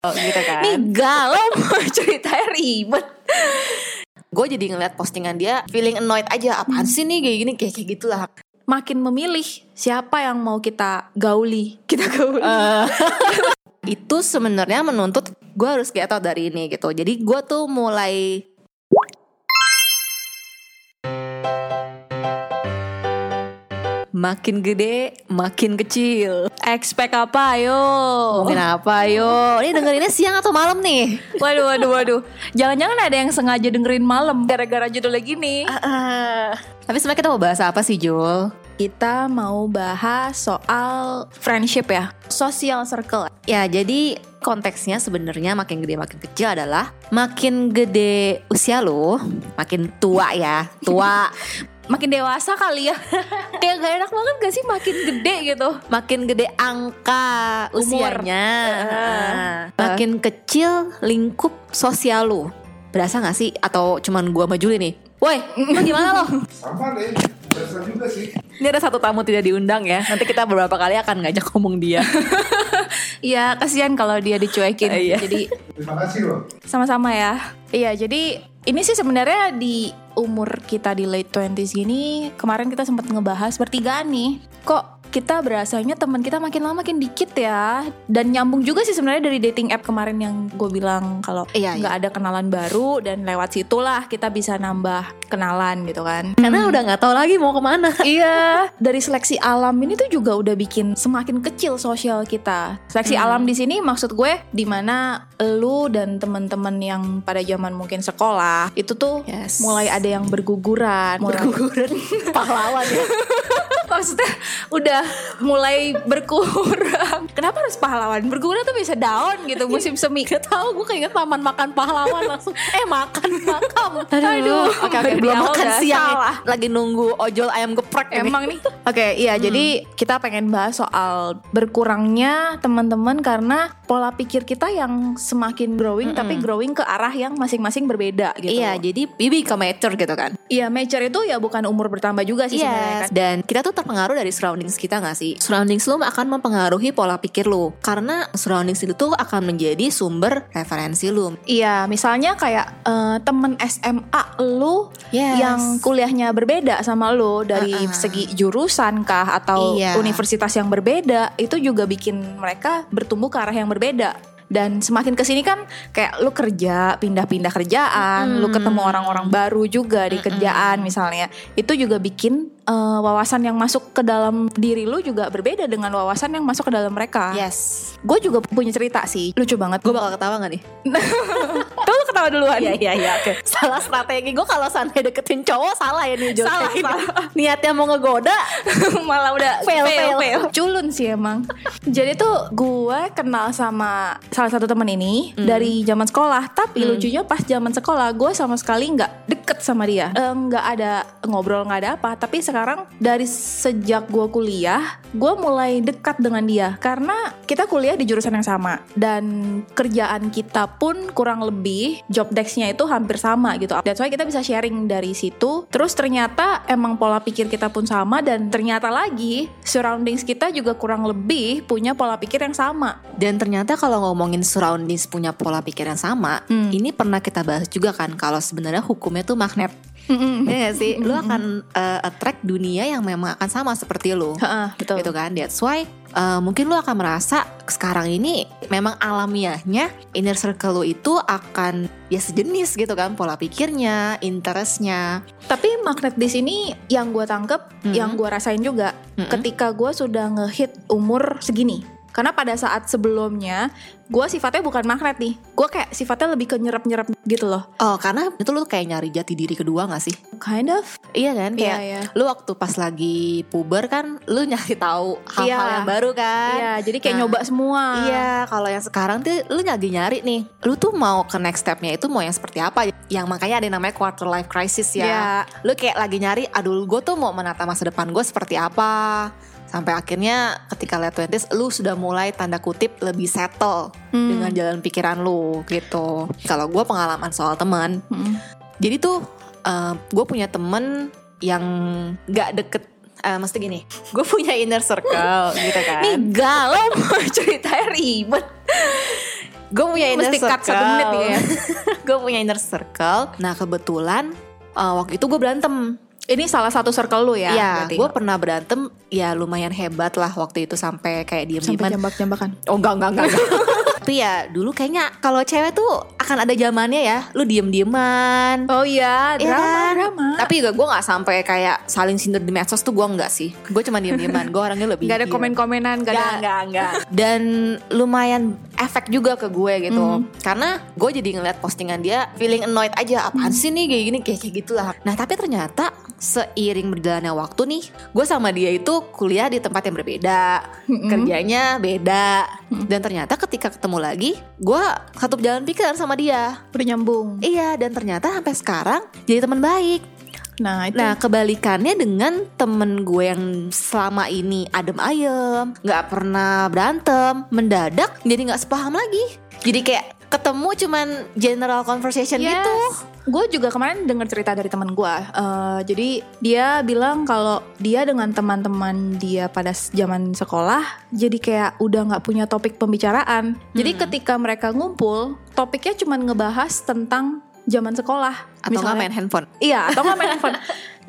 gitu kan Nih galau mau ceritanya ribet. gue jadi ngeliat postingan dia feeling annoyed aja apaan sih nih kayak gini kayak kayak gitulah Makin memilih siapa yang mau kita gauli. Kita gauli. itu sebenarnya menuntut gue harus get out dari ini gitu jadi gue tuh mulai makin gede makin kecil Expect apa ayo? mungkin apa yo ini dengerinnya siang atau malam nih Waduh, waduh, waduh. Jangan-jangan ada yang sengaja dengerin malam gara-gara judulnya gini. tapi sebenarnya kita mau bahas apa sih Jul Kita mau bahas soal friendship ya, social circle. Ya, jadi konteksnya sebenarnya makin gede makin kecil adalah makin gede usia lo, makin tua ya, tua. Makin dewasa kali ya. Kayak gak enak banget gak sih makin gede gitu. makin gede angka Umur. usianya, Uh. makin kecil lingkup sosial lo. Berasa gak sih? Atau cuman gua sama Juli nih? Woi, lu gimana lo? Sama deh, berasa juga sih. Ini ada satu tamu tidak diundang ya. Nanti kita beberapa kali akan ngajak ngomong dia. Iya, kasihan kalau dia dicuekin. Iya. Jadi Terima kasih loh. sama-sama ya. Iya, jadi ini sih sebenarnya di umur kita di late 20s gini, kemarin kita sempat ngebahas bertigaan nih. Kok kita berasanya teman kita makin lama makin dikit ya. Dan nyambung juga sih sebenarnya dari dating app kemarin yang gue bilang kalau Iya, nggak ada kenalan baru dan lewat situlah kita bisa nambah kenalan gitu kan Karena udah nggak tahu lagi mau ke mana. Iya, dari seleksi alam ini tuh juga udah bikin semakin kecil sosial kita. Seleksi alam di sini maksud gue di mana lu dan teman-teman yang pada zaman mungkin sekolah itu tuh Yes. mulai ada yang berguguran, mulai- Berguguran pahlawan ya. maksudnya udah mulai berkurang. Kenapa harus pahlawan? Berguguran tuh bisa down gitu musim semi. Gak tau gue keinget taman makan pahlawan langsung Eh makan makam Aduh, Oke oke dari belum awal makan siang salah. Lagi nunggu ojol ayam geprek ini. Emang nih. Oke, iya jadi kita pengen bahas soal berkurangnya teman-teman karena pola pikir kita yang semakin growing tapi growing ke arah yang masing-masing berbeda gitu. Iya jadi bibi ke mature gitu kan Iya, mature itu ya bukan umur bertambah juga sih sebenarnya Yes kan. Dan kita tuh terpengaruh dari surroundings kita gak sih Surroundings lu akan mempengaruhi pola pikir lu Karena surroundings itu tuh akan menjadi sumber referensi lu Iya, misalnya kayak eh, temen SMA lu Yes. yang kuliahnya berbeda sama lu dari Uh-uh. segi jurusan kah atau Iya. universitas yang berbeda, itu juga bikin mereka bertumbuh ke arah yang berbeda. Dan semakin ke sini kan kayak lu kerja, pindah-pindah kerjaan, lu ketemu orang-orang baru juga di kerjaan misalnya. Itu juga bikin eh, wawasan yang masuk ke dalam diri lu juga berbeda dengan wawasan yang masuk ke dalam mereka. Yes Gue juga punya cerita sih, lucu banget. Gue bakal ketawa gak nih? Tuh lu ketawa duluan. Iya iya iya oke Salah strategi gue kalau sampai deketin cowok salah ya nih Jul. Salah, salah. Niatnya mau ngegoda malah udah Fail, fail. culun sih emang jadi tuh gue kenal sama salah satu temen ini Hmm. dari zaman sekolah. Tapi lucunya pas zaman sekolah gue sama sekali nggak deket sama dia. Nggak ada ngobrol nggak ada apa. Tapi sekarang dari sejak gue kuliah gue mulai dekat dengan dia. Karena kita kuliah di jurusan yang sama. Dan kerjaan kita pun kurang lebih job desk-nya itu hampir sama gitu. That's why kita bisa sharing dari situ. Terus ternyata emang pola pikir kita pun sama. Dan ternyata lagi surroundings kita juga kurang lebih punya pola pikir yang sama. Dan ternyata kalau ngomongin surroundings punya pola pikir yang sama, Hmm. ini pernah kita bahas juga kan kalau sebenarnya hukumnya tuh magnet. Iya gak sih? Lu akan uh, attract dunia yang memang akan sama seperti lu. Betul. Gitu kan? That's why uh, mungkin lu akan merasa sekarang ini memang alamiahnya inner circle lu itu akan ya sejenis gitu kan pola pikirnya, interestnya. Tapi magnet di sini yang gue tangkep, Mm-mm. yang gue rasain juga, Mm-mm. ketika gue sudah ngehit umur segini. Karena pada saat sebelumnya, gue sifatnya bukan magnet nih. Gue kayak sifatnya lebih ke nyerap-nyerap gitu loh. Oh karena itu lu kayak nyari jati diri kedua gak sih? Kind of. Iya kan? Kayak Iya, iya. lu waktu pas lagi puber kan lu nyari tahu hal-hal Iya. yang baru kan? Iya, jadi kayak Nah, nyoba semua. Iya, kalau yang sekarang tuh lu lagi nyari nih. Lu tuh mau ke next stepnya itu mau yang seperti apa? Yang makanya ada yang namanya quarter life crisis ya. Iya. Lu kayak lagi nyari, aduh gue tuh mau menata masa depan gue seperti apa. Sampai akhirnya ketika late 20s lu sudah mulai tanda kutip lebih settle Hmm. dengan jalan pikiran lu gitu. Kalau gue pengalaman soal teman, Mm. jadi tuh gue punya temen yang gak deket eh mesti gini, gue punya inner circle gitu kan. Nih galau mau ceritanya ribet. gue punya inner Mesti cut satu menit ya. gue punya inner circle. Nah kebetulan uh, waktu itu gue berantem. Ini salah satu circle lu ya? Iya, gue pernah berantem. Ya lumayan hebat lah waktu itu sampai kayak diem sampai jambak-jambakan. Oh enggak enggak enggak. enggak. Tapi ya dulu kayaknya kalau cewek tuh akan ada zamannya ya. Lu diem dieman. Oh iya, Iya drama, kan? drama. Tapi juga gue nggak sampai kayak saling sindir di medsos tuh gue nggak sih. Gue cuma diem dieman. Gue orangnya lebih. Gak ada komen-komenan, gak ada. Enggak, enggak, Dan lumayan efek juga ke gue gitu. Hmm. Karena gue jadi ngeliat postingan dia feeling annoyed aja. Apaan sih nih kayak gini kayak kayak gitulah. Nah, tapi ternyata seiring berjalannya waktu nih, gue sama dia itu kuliah di tempat yang berbeda. Kerjanya beda. Dan ternyata ketika ketemu lagi, gue satu jalan pikiran sama dia. Udah nyambung. Iya, dan ternyata sampai sekarang jadi teman baik. Nah, itu Nah kebalikannya dengan temen gue yang selama ini adem ayem, nggak pernah berantem, mendadak jadi nggak sepaham lagi. Jadi kayak ketemu cuman general conversation Yes. gitu. Gue juga kemarin dengar cerita dari teman gue. Eh, jadi dia bilang kalau dia dengan teman-teman dia pada zaman sekolah, jadi kayak udah nggak punya topik pembicaraan. Jadi Hmm. ketika mereka ngumpul, topiknya cuma ngebahas tentang zaman sekolah. Atau nggak main handphone. Iya, atau nggak main handphone.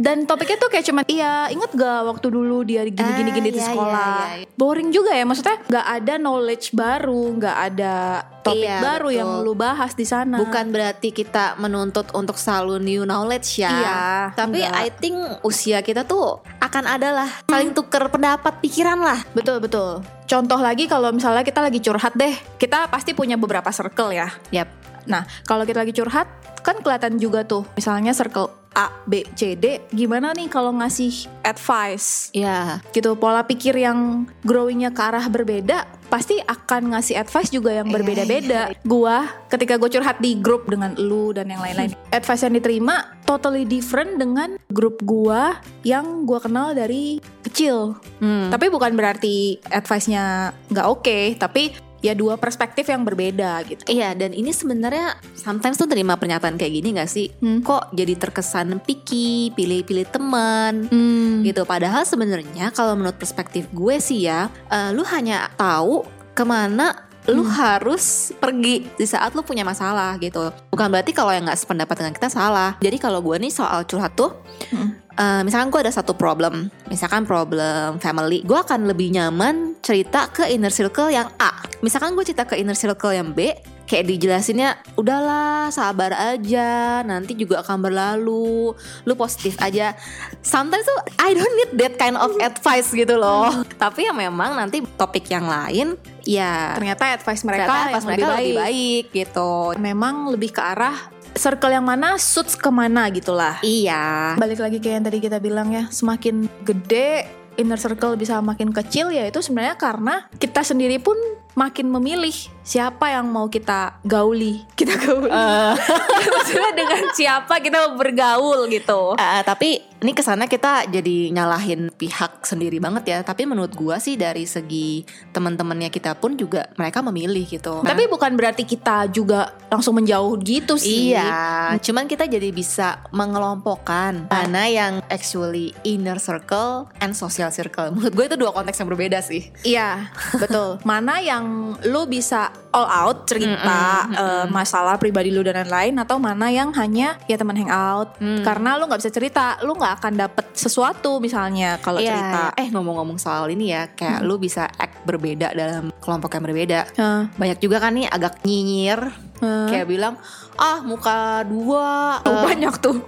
Dan topiknya tuh kayak cuman iya, inget gak waktu dulu dia gini-gini Ah, gini di iya, sekolah. iya, iya. Boring juga ya, maksudnya nggak ada knowledge baru, nggak ada topik Iya, baru betul. yang lu bahas di sana. Bukan berarti kita menuntut untuk selalu new knowledge ya. Iya, Tapi enggak. I think usia kita tuh akan ada lah saling tuker pendapat pikiran lah. Betul betul. Contoh lagi kalau misalnya kita lagi curhat deh, kita pasti punya beberapa circle ya. Yap. Nah, kalau kita lagi curhat, kan kelihatan juga tuh. Misalnya circle A, B, C, D, gimana nih kalau ngasih advice? Ya. Gitu, pola pikir yang growingnya ke arah berbeda, pasti akan ngasih advice juga yang Iya, berbeda-beda. Gua, ketika gue curhat di grup dengan lu dan yang lain-lain, advice yang diterima totally different dengan grup gua yang gua kenal dari kecil. Hmm. Tapi bukan berarti advice-nya nggak oke, tapi ya dua perspektif yang berbeda gitu. Iya dan ini sebenarnya sometimes tuh terima pernyataan kayak gini gak sih? Hmm. Kok jadi terkesan picky, pilih-pilih teman Hmm. gitu. Padahal sebenarnya kalau menurut perspektif gue sih ya, eh, lu hanya tahu ke mana lu harus pergi di saat lu punya masalah gitu. Bukan berarti kalau yang nggak sependapat dengan kita salah. Jadi kalau gue nih soal curhat tuh, Hmm. eh, misalkan gue ada satu problem, misalkan problem family, gue akan lebih nyaman cerita ke inner circle yang A. Misalkan gue cerita ke inner circle yang B, kayak dijelasinnya udahlah sabar aja nanti juga akan berlalu. Lu positif aja. Sometimes tuh I don't need that kind of advice gitu loh. Tapi ya memang nanti topik yang lain ya Ternyata advice mereka ternyata pas mereka lebih lebih baik. baik gitu. Memang lebih ke arah circle yang mana suits ke mana gitulah. iya. Balik lagi kayak yang tadi kita bilang ya, semakin gede inner circle bisa makin kecil ya itu sebenarnya karena kita sendiri pun makin memilih siapa yang mau kita gauli. Kita gauli. Maksudnya dengan siapa kita bergaul gitu. Eh, tapi ini ke sana kita jadi nyalahin pihak sendiri banget ya. Tapi menurut gua sih dari segi teman-temannya kita pun juga mereka memilih gitu. Tapi bukan berarti kita juga langsung menjauh gitu sih. Iya, cuman kita jadi bisa mengelompokkan mana yang actually inner circle and social circle. Menurut gue itu dua konteks yang berbeda sih. Iya, betul. Mana yang lu bisa all out cerita Mm-mm, eh, masalah pribadi lu dan lain-lain atau mana yang hanya ya teman hangout. Hmm. Karena lu nggak bisa cerita, lu nggak akan dapet sesuatu misalnya kalau Iya, cerita. Eh ngomong-ngomong soal ini ya, kayak lu bisa act berbeda dalam kelompok yang berbeda. Hah, Banyak juga kan nih agak nyinyir, hah. kayak bilang ah muka dua. Oh, eh, banyak tuh.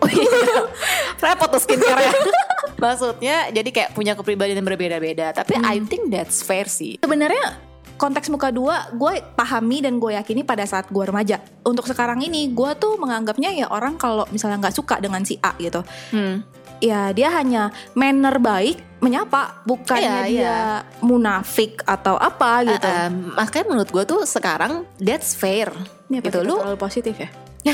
repot tuh skincare ya. Maksudnya jadi kayak punya kepribadian yang berbeda-beda. Tapi I think that's fair sih. Sebenarnya konteks muka dua gue pahami dan gue yakini pada saat gue remaja. Untuk sekarang ini gue tuh menganggapnya ya orang kalau misalnya nggak suka dengan si A gitu. Hmm. ya dia hanya manner baik menyapa bukannya Iya, dia iya. munafik atau apa gitu. Eh, em, makanya menurut gue tuh sekarang that's fair. Apa gitu lu terlalu positif ya.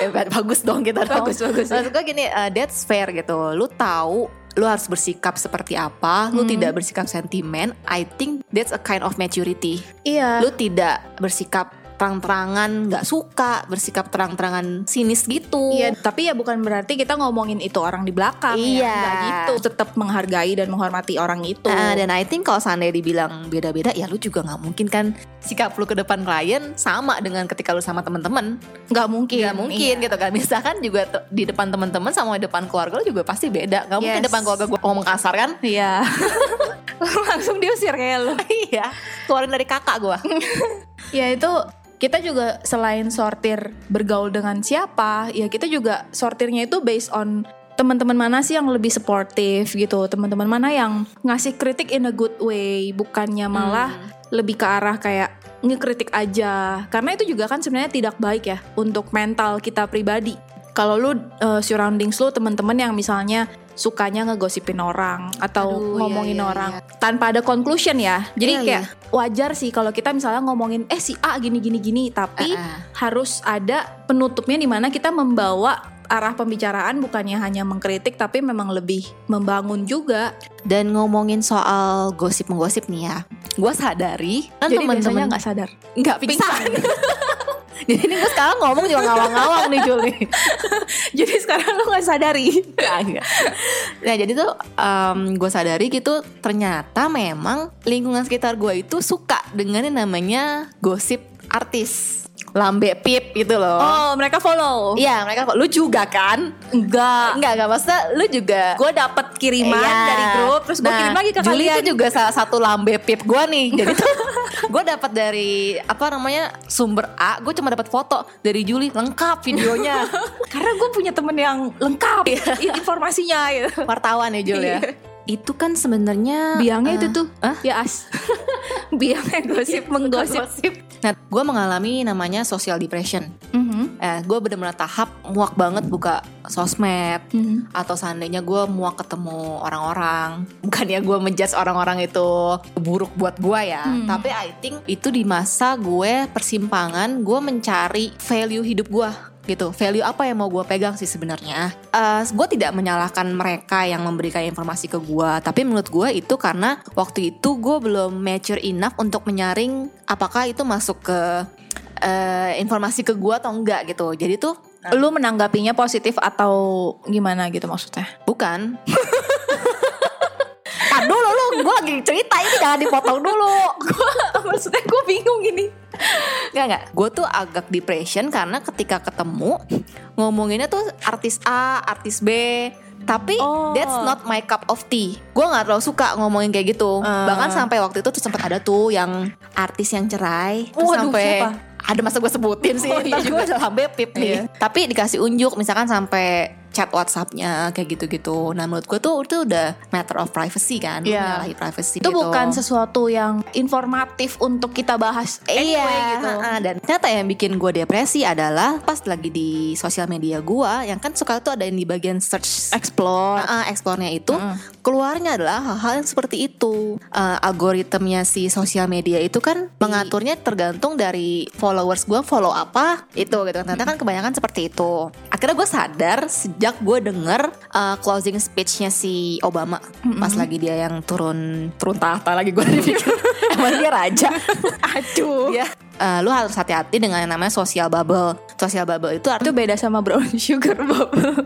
eh, bagus dong kita dong. Bagus, bagus. Maksud gue gini, eh, that's fair gitu. Lu tahu lu harus bersikap seperti apa, lu Hmm. tidak bersikap sentimen. I think that's a kind of maturity. Iya. Lu tidak bersikap terang-terangan nggak suka, bersikap terang-terangan sinis gitu. Iya, tapi ya bukan berarti kita ngomongin itu orang di belakang Iya. ya. Nggak gitu. Tetap menghargai dan menghormati orang itu. Ah, dan I think kalau seandainya dibilang beda-beda ya lu juga nggak mungkin kan sikap lu ke depan klien sama dengan ketika lu sama temen-temen nggak mungkin. nggak mungkin Iya. gitu kan misalkan juga di depan teman-teman sama di depan keluarga lu juga pasti beda nggak mungkin Yes. depan keluarga gue ngomong kasar kan Iya. Langsung diusir kayak lu. iya keluarin dari kakak gue Ya itu kita juga selain sortir bergaul dengan siapa, ya kita juga sortirnya itu based on teman-teman mana sih yang lebih sportif gitu, teman-teman mana yang ngasih kritik in a good way, bukannya malah lebih ke arah kayak ngekritik aja. Karena itu juga kan sebenarnya tidak baik ya untuk mental kita pribadi. Kalau lu uh, surroundings lu teman-teman yang misalnya sukanya ngegosipin orang atau Aduh, iya, ngomongin iya, orang tanpa ada conclusion ya. Jadi Iya, kayak wajar sih kalau kita misalnya ngomongin eh si A gini gini gini, tapi Ah, ah. harus ada penutupnya di mana kita membawa arah pembicaraan bukannya hanya mengkritik tapi memang lebih membangun juga. dan ngomongin soal gosip menggosip nih ya gue sadari kan teman-teman nggak sadar. nggak pingsan jadi ini gue sekarang ngomong juga ngawang-ngawang nih Juli Jadi sekarang lo nggak sadari. Enggak. Nah jadi tuh gue sadari gitu ternyata memang lingkungan sekitar gue itu suka dengan yang namanya gosip artis lambe pip gitu loh. Oh mereka follow. Iya mereka kok lu juga kan? Enggak. Enggak enggak maksudnya lu juga Gue dapet kiriman Iya. dari grup terus gue Nah, kirim lagi ke Juli kalian. itu juga salah satu lambe pip gue nih. Jadi tuh gue dapat dari apa namanya sumber A, gue cuma dapat foto dari Juli lengkap videonya. Karena gue punya temen yang lengkap i- informasinya gitu. Wartawan ya Jul ya. Itu kan sebenarnya Biangnya eh, itu tuh Hah? ya as. Biangnya gosip menggosip. Nah, gue mengalami namanya social depression. Mhm. Eh, gue bener-bener tahap muak banget buka sosmed. Mhm. Atau seandainya gue muak ketemu orang-orang. Bukannya gue menjudge orang-orang itu buruk buat gue ya. Hmm. Tapi I think itu di masa gue persimpangan, gue mencari value hidup gue gitu. Value apa yang mau gue pegang sih sebenarnya? Eh, gue tidak menyalahkan mereka yang memberikan informasi ke gue tapi menurut gue itu karena waktu itu gue belum mature enough untuk menyaring apakah itu masuk ke eh, informasi ke gue atau enggak gitu. Jadi tuh Lu menanggapinya positif atau gimana gitu maksudnya? bukan gue lagi cerita ini jangan dipotong dulu maksudnya gue bingung gini. Enggak enggak Gue tuh agak depression karena ketika ketemu Ngomonginnya tuh artis A, artis B Tapi Oh. that's not my cup of tea Gue gak terlalu suka ngomongin kayak gitu Ah. Bahkan sampai waktu itu tuh sempat ada tuh yang artis yang cerai Terus Waduh, sampai siapa? ada masa gue sebutin sih Oh, iya gue udah bepip nih Iya. Tapi dikasih unjuk misalkan sampai chat Whatsappnya kayak gitu-gitu Nah menurut gue tuh itu udah matter of privacy kan Iya. menyalahi privacy Itu gitu. bukan sesuatu yang informatif untuk kita bahas anyway iya, gitu. ha-ha. dan ternyata yang bikin gue depresi adalah pas lagi di sosial media gue, yang kan suka tuh ada yang di bagian search Explore. Ah, explore-nya itu Mm. keluarnya adalah hal-hal yang seperti itu. Eh, algoritmnya si sosial media itu kan mengaturnya tergantung dari followers gue follow apa itu gitu. Ternyata kan kebanyakan seperti itu. Akhirnya gue sadar sejak gue denger eh, closing speech-nya si Obama pas lagi dia yang turun turun tahta lagi gue dipikir emang dia raja. Aduh. ya lu harus hati-hati dengan yang namanya social bubble. Social bubble itu artinya beda sama brown sugar bubble.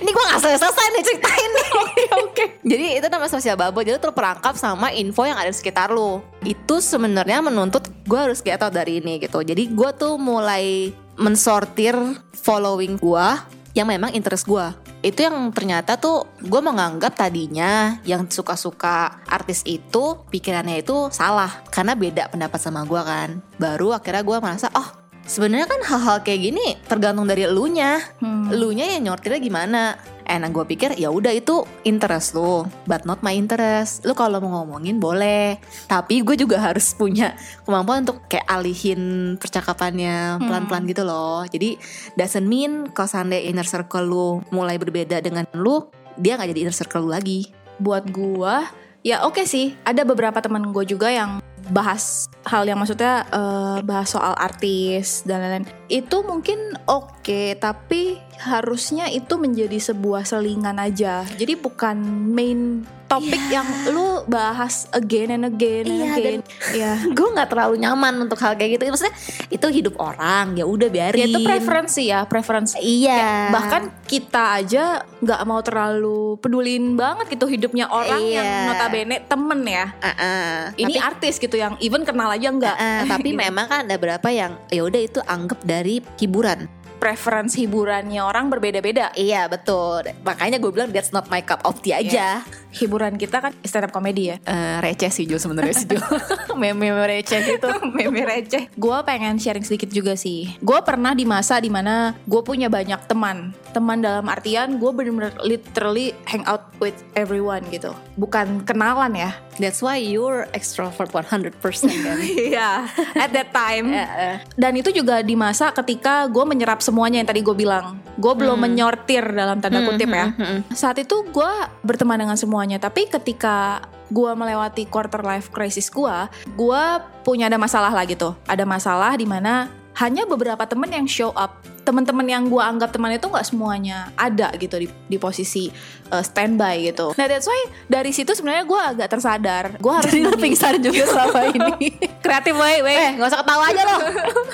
ini gue gak selesai nih ceritain nih. Oke oke. Jadi itu namanya social bubble. Jadi terperangkap sama info yang ada di sekitar lu. Itu sebenarnya menuntut gue harus get out dari ini gitu. Jadi gue tuh mulai mensortir following gue yang memang interest gue. Itu yang ternyata tuh gue menganggap tadinya yang suka-suka artis itu pikirannya itu salah karena beda pendapat sama gue kan. Baru akhirnya gue merasa oh sebenarnya kan hal-hal kayak gini tergantung dari elunya. Hmm. elunya yang nyortirnya gimana? Enak gue pikir ya udah itu interest lu but not my interest. Lu kalau mau ngomongin boleh. Tapi gue juga harus punya kemampuan untuk kayak alihin percakapannya pelan-pelan gitu loh. Jadi doesn't mean kalau seandainya inner circle lu mulai berbeda dengan lu dia nggak jadi inner circle lu lagi. Buat gua ya oke sih. Ada beberapa teman gue juga yang bahas hal yang maksudnya eh, bahas soal artis dan lain-lain. Itu mungkin oke tapi harusnya itu menjadi sebuah selingan aja. Jadi bukan main topik yang lu bahas again and again and Iya, again. Iya. gue nggak terlalu nyaman untuk hal kayak gitu maksudnya itu hidup orang ya udah Ya biarin itu preferensi ya, preferensi. iya Bahkan kita aja nggak mau terlalu pedulin banget gitu hidupnya orang Iya. yang notabene temen ya. Ah, ah. Ini Tapi- artis gitu yang even kenal aja nggak. Ah, tapi Gitu. memang kan ada berapa yang ya udah itu anggap dari hiburan preferensi hiburannya orang berbeda-beda. iya betul makanya gue bilang that's not my cup of tea aja Hiburan kita kan stand up comedy ya. Eh, receh sih Jo sebenarnya sih Jo meme-meme receh gitu meme receh. Gue pengen sharing sedikit juga sih. Gue pernah di masa di mana gue punya banyak teman. Teman dalam artian gue bener-bener literally hang out with everyone gitu. Bukan kenalan ya. that's why you're extrovert 100% kan Iya, at that time. Eh, eh. Dan itu juga di masa ketika gue menyerap semuanya yang tadi gue bilang. Gue belum menyortir dalam tanda kutip ya. Saat itu gue berteman dengan semuanya. Tapi ketika gue melewati quarter life crisis gue, gue punya ada masalah lah gitu. Ada masalah di mana hanya beberapa temen yang show up. Teman-teman yang gue anggap teman itu nggak semuanya ada gitu di, di posisi uh, standby gitu. Nah that's why dari situ sebenarnya gue agak tersadar. Gue harus Jadi pingsan juga selama ini kreatif way, way. Eh gak usah ketawa aja loh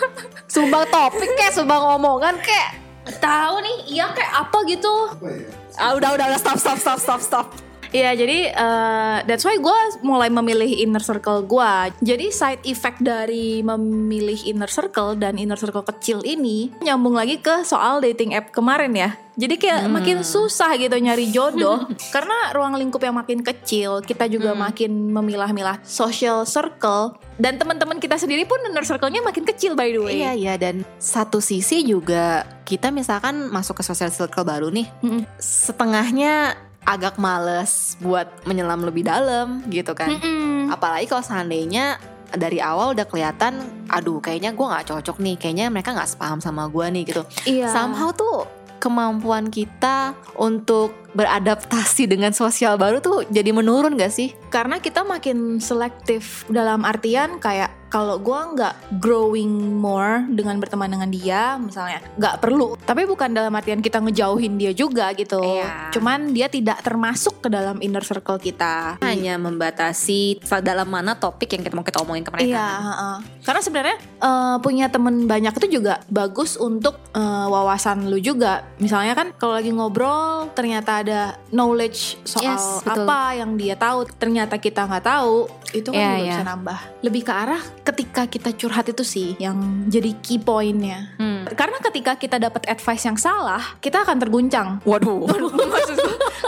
Sumbang topik kek Sumbang omongan kek tahu nih iya kayak apa gitu Apa ya? ah, Udah udah udah stop stop stop stop stop Iya jadi uh, that's why gue mulai memilih inner circle gue Jadi side effect dari memilih inner circle dan inner circle kecil ini Nyambung lagi ke soal dating app kemarin ya. Jadi kayak makin susah gitu nyari jodoh Karena ruang lingkup yang makin kecil Kita juga makin memilah-milah social circle Dan teman-teman kita sendiri pun inner circle-nya makin kecil by the way. Iya iya dan satu sisi juga Kita misalkan masuk ke social circle baru nih. Mm-mm. Setengahnya agak males buat menyelam lebih dalam gitu kan Mm-mm. Apalagi kalau seandainya dari awal udah kelihatan Aduh kayaknya gue gak cocok nih Kayaknya mereka gak sepaham sama gue nih gitu Iya Somehow tuh kemampuan kita untuk beradaptasi dengan sosial baru tuh jadi menurun gak sih? karena kita makin selektif dalam artian kayak kalau gua nggak growing more dengan berteman dengan dia misalnya nggak perlu tapi bukan dalam artian kita ngejauhin dia juga gitu Iya. cuman dia tidak termasuk ke dalam inner circle kita Hanya membatasi dalam mana topik yang kita mau kita omongin ke mereka. Iya, heeh. Karena sebenarnya eh, punya temen banyak itu juga bagus untuk eh, wawasan lu juga. Misalnya kan kalau lagi ngobrol ternyata ada knowledge soal Yes, betul. apa yang dia tahu, ternyata kita nggak tahu, itu kan Iya, juga iya. bisa nambah. Lebih ke arah ketika kita curhat itu sih yang jadi key pointnya. Hmm. Karena ketika kita dapat advice yang salah, kita akan terguncang. Waduh. Maksud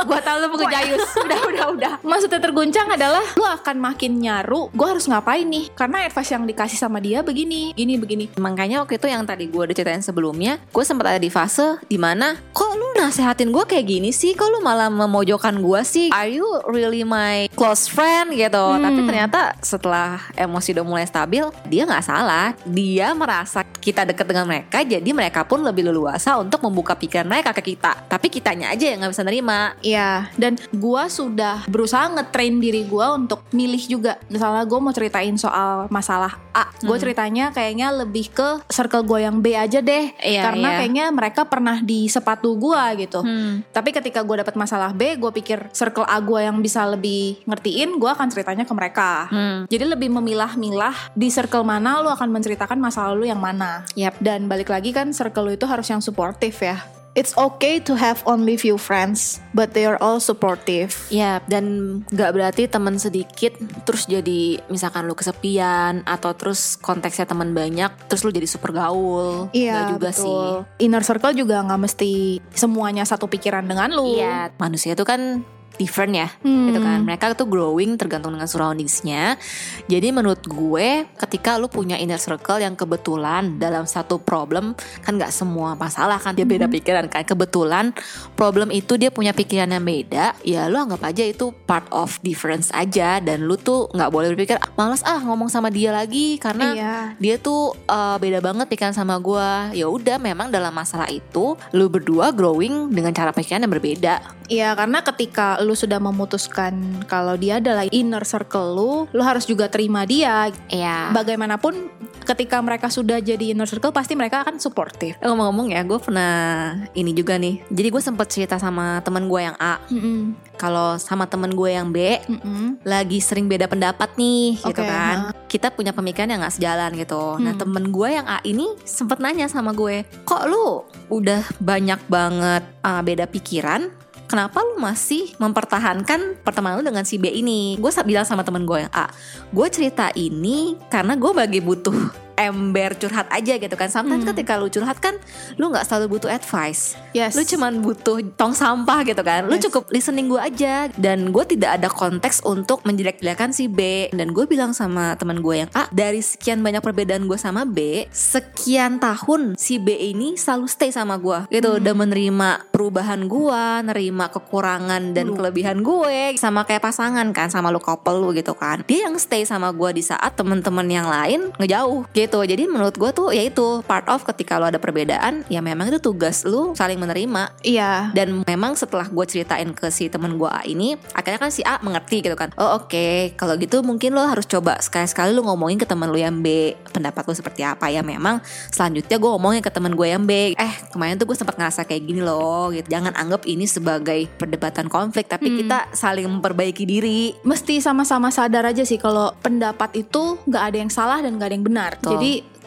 gue tau lu mau ngejayus Udah udah udah Maksudnya terguncang adalah Lu akan makin nyaru Gue harus ngapain nih Karena advice yang dikasih sama dia begini Gini begini Makanya waktu itu yang tadi gue udah ceritain sebelumnya, gue sempat ada di fase di mana kok lu nasehatin gue kayak gini sih, kok lu malah memojokkan gue sih? Are you really my close friend gitu? Tapi ternyata setelah emosi udah mulai stabil, dia nggak salah. Dia merasa kita deket dengan mereka, jadi mereka pun lebih leluasa untuk membuka pikiran mereka ke kita. Tapi kitanya aja yang nggak bisa nerima. Iya Dan gue sudah berusaha ngetrain diri gue Untuk milih juga Misalnya gue mau ceritain soal masalah A Gue ceritanya kayaknya lebih ke Circle gue yang B aja deh Iya, Karena iya. kayaknya mereka pernah di sepatu gue gitu Hmm. Tapi ketika gue dapet masalah B, gue pikir circle A gue yang bisa lebih ngertiin, gue akan ceritanya ke mereka. Hmm. Jadi lebih memilah-milah di circle mana lu akan menceritakan masalah lu yang mana. Yap. Dan balik lagi kan circle lu itu harus yang suportif ya. It's okay to have only few friends, but they are all supportive. Ya, dan nggak berarti teman sedikit terus jadi misalkan lu kesepian atau terus konteksnya teman banyak terus lu jadi super gaul. Nggak juga betul. sih. Inner circle juga nggak mesti semuanya satu pikiran dengan lu. Iya, manusia itu kan different ya, Hmm. gitu kan. Mereka tuh growing tergantung dengan surroundingsnya. Jadi menurut gue, ketika lu punya inner circle yang kebetulan dalam satu problem kan nggak semua masalah kan dia beda pikiran kan. Kebetulan problem itu dia punya pikiran yang beda, ya lu anggap aja itu part of difference aja dan lu tuh nggak boleh berpikir "Ah, malas ah ngomong sama dia lagi karena Iya. dia tuh uh, beda banget pikiran sama gue ya udah memang dalam masalah itu lu berdua growing dengan cara pikiran yang berbeda Iya, karena ketika lu sudah memutuskan kalau dia adalah inner circle lu, lu harus juga terima dia. Iya. Bagaimanapun ketika mereka sudah jadi inner circle pasti mereka akan supportive. Eh, Ngomong-ngomong ya, gue pernah ini juga nih. Jadi gue sempet cerita sama temen gue yang A. Mm-mm. Kalau sama temen gue yang B, Mm-mm. lagi sering beda pendapat nih, gitu Oke, kan. Kita punya pemikiran yang nggak sejalan gitu. Nah Hmm. temen gue yang A ini sempet nanya sama gue, kok lu udah banyak banget uh, beda pikiran? Kenapa lu masih mempertahankan pertemanan lu dengan si B ini? Gue bilang sama temen gue yang A, gue cerita ini karena gue bagi butuh ember curhat aja gitu kan. Sometimes Hmm. ketika lu curhat kan, lu nggak selalu butuh advice Yes. lu cuman butuh tong sampah gitu kan lu Yes. cukup listening gue aja dan gue tidak ada konteks untuk menjelek-jelekan si B dan gue bilang sama teman gue yang A dari sekian banyak perbedaan gue sama B sekian tahun si B ini selalu stay sama gue gitu Hmm. udah menerima perubahan gue nerima kekurangan dan Lu. kelebihan gue sama kayak pasangan kan sama lu couple lu gitu kan dia yang stay sama gue di saat temen-temen yang lain ngejauh gitu jadi menurut gue tuh ya itu part of ketika lo ada perbedaan ya memang itu tugas lu saling menerima. Iya. dan memang setelah gue ceritain ke si temen gue A ini akhirnya kan si A mengerti gitu kan. Oh oke kalau gitu mungkin lo harus coba sekali-sekali lo ngomongin ke temen lo yang B. Pendapat lo seperti apa? Ya memang selanjutnya gue ngomongin ke temen gue yang B. Eh kemarin tuh gue sempat ngerasa kayak gini loh gitu. Jangan anggap ini sebagai perdebatan konflik tapi Hmm. kita saling memperbaiki diri. Mesti sama-sama sadar aja sih kalau pendapat itu nggak ada yang salah dan nggak ada yang benar. Jadi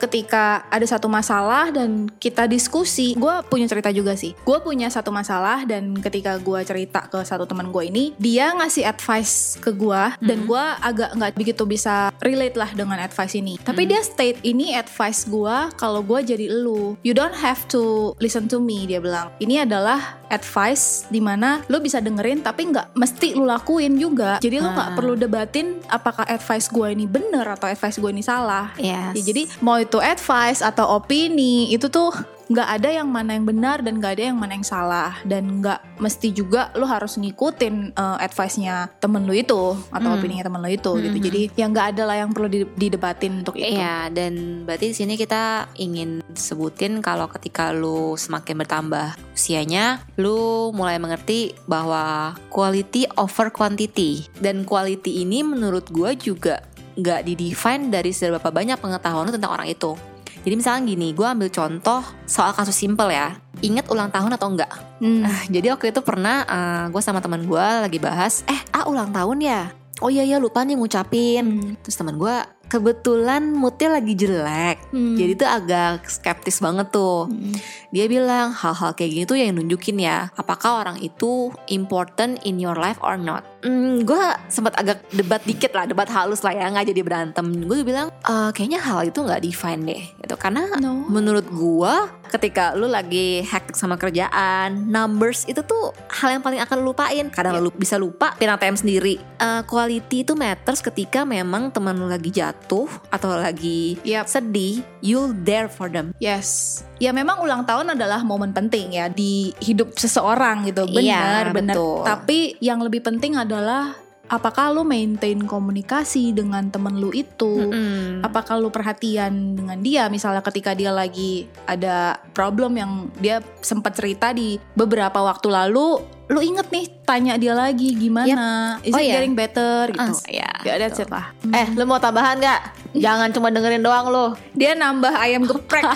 ketika ada satu masalah dan kita diskusi, gue punya cerita juga sih. Gue punya satu masalah dan ketika gue cerita ke satu teman gue ini, dia ngasih advice ke gue dan gue agak nggak begitu bisa relate lah dengan advice ini. Tapi dia state ini advice gue kalau gue jadi lu. You don't have to listen to me dia bilang. Ini adalah advice di mana lu bisa dengerin tapi nggak mesti lu lakuin juga. Jadi lu nggak Ah. perlu debatin apakah advice gue ini bener atau advice gue ini salah. Yes. Ya, jadi mau itu advice atau opini itu tuh nggak ada yang mana yang benar dan nggak ada yang mana yang salah dan nggak mesti juga lu harus ngikutin uh, advice-nya temen lu itu atau Hmm. opininya temen lu itu gitu. Mhm. Jadi yang nggak ada lah yang perlu di- didebatin untuk itu. Iya, dan berarti di sini kita ingin sebutin kalau ketika lu semakin bertambah usianya, lu mulai mengerti bahwa quality over quantity. Dan quality ini menurut gue juga nggak didefine dari seberapa banyak pengetahuan lu tentang orang itu. Jadi misalnya gini, gue ambil contoh soal kasus simple ya. Ingat ulang tahun atau enggak? Hmm. Ah, jadi waktu itu pernah gue sama teman gue lagi bahas, eh ah ulang tahun ya? Oh iya ya lupa nih ngucapin. Hmm. Terus teman gue kebetulan moodnya lagi jelek. Hmm. Jadi tuh agak skeptis banget tuh. Hmm. Dia bilang hal-hal kayak gini tuh yang nunjukin ya, apakah orang itu important in your life or not. Hmm, gue sempat agak debat dikit lah, debat halus lah ya, nggak jadi berantem. Gue bilang, "Eh, kayaknya hal itu nggak define deh, gitu. Karena No. menurut gue, ketika lu lagi hektik sama kerjaan, numbers itu tuh hal yang paling akan lu lupain. Kadang lu bisa lupa pin ATM sendiri. Eh, quality itu matters ketika memang teman lu lagi jatuh atau lagi Yap. sedih, you'll there for them. Yes. Ya memang ulang tahun adalah momen penting ya di hidup seseorang gitu. Iya, Benar, benar. betul. Tapi yang lebih penting adalah apakah lu maintain komunikasi dengan temen lu itu? Mm-mm. Apakah lu perhatian dengan dia misalnya ketika dia lagi ada problem yang dia sempat cerita di beberapa waktu lalu, lu inget nih tanya dia lagi gimana? Is Oh, it iya. getting better gitu. Ah, ya, Ya that's it lah. Eh, lu mau tambahan gak? Jangan cuma dengerin doang lu. Dia nambah ayam geprek.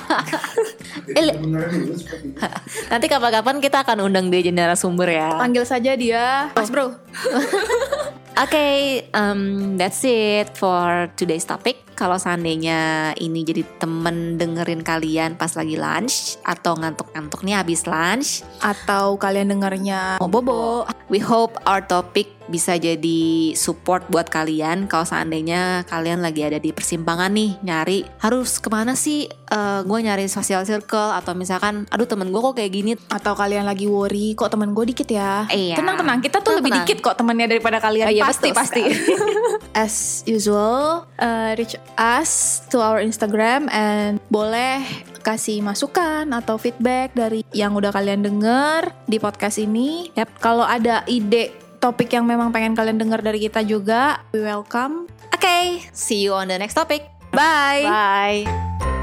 Eh. Nanti kapan-kapan kita akan undang dia jadi narasumber ya. Oke, Panggil saja dia. Mas bro. um, that's it for today's topic. Kalau seandainya ini jadi temen dengerin kalian pas lagi lunch atau ngantuk-ngantuk nih habis lunch, Atau kalian dengarnya mau bobo. we hope our topic bisa jadi support buat kalian kalau seandainya kalian lagi ada di persimpangan nih nyari harus ke mana sih gue nyari social circle atau misalkan aduh temen gue kok kayak gini Atau kalian lagi worry Kok temen gue dikit ya Iya. Tenang-tenang Kita tuh Tenang, lebih tenang. dikit kok temennya daripada kalian Oh iya, Pasti betul pasti As usual uh, Reach us to our Instagram And boleh kasih masukan atau feedback dari yang udah kalian denger di podcast ini. Yap, kalau ada ide topik yang memang pengen kalian denger dari kita juga, we welcome. oke see you on the next topic Bye. bye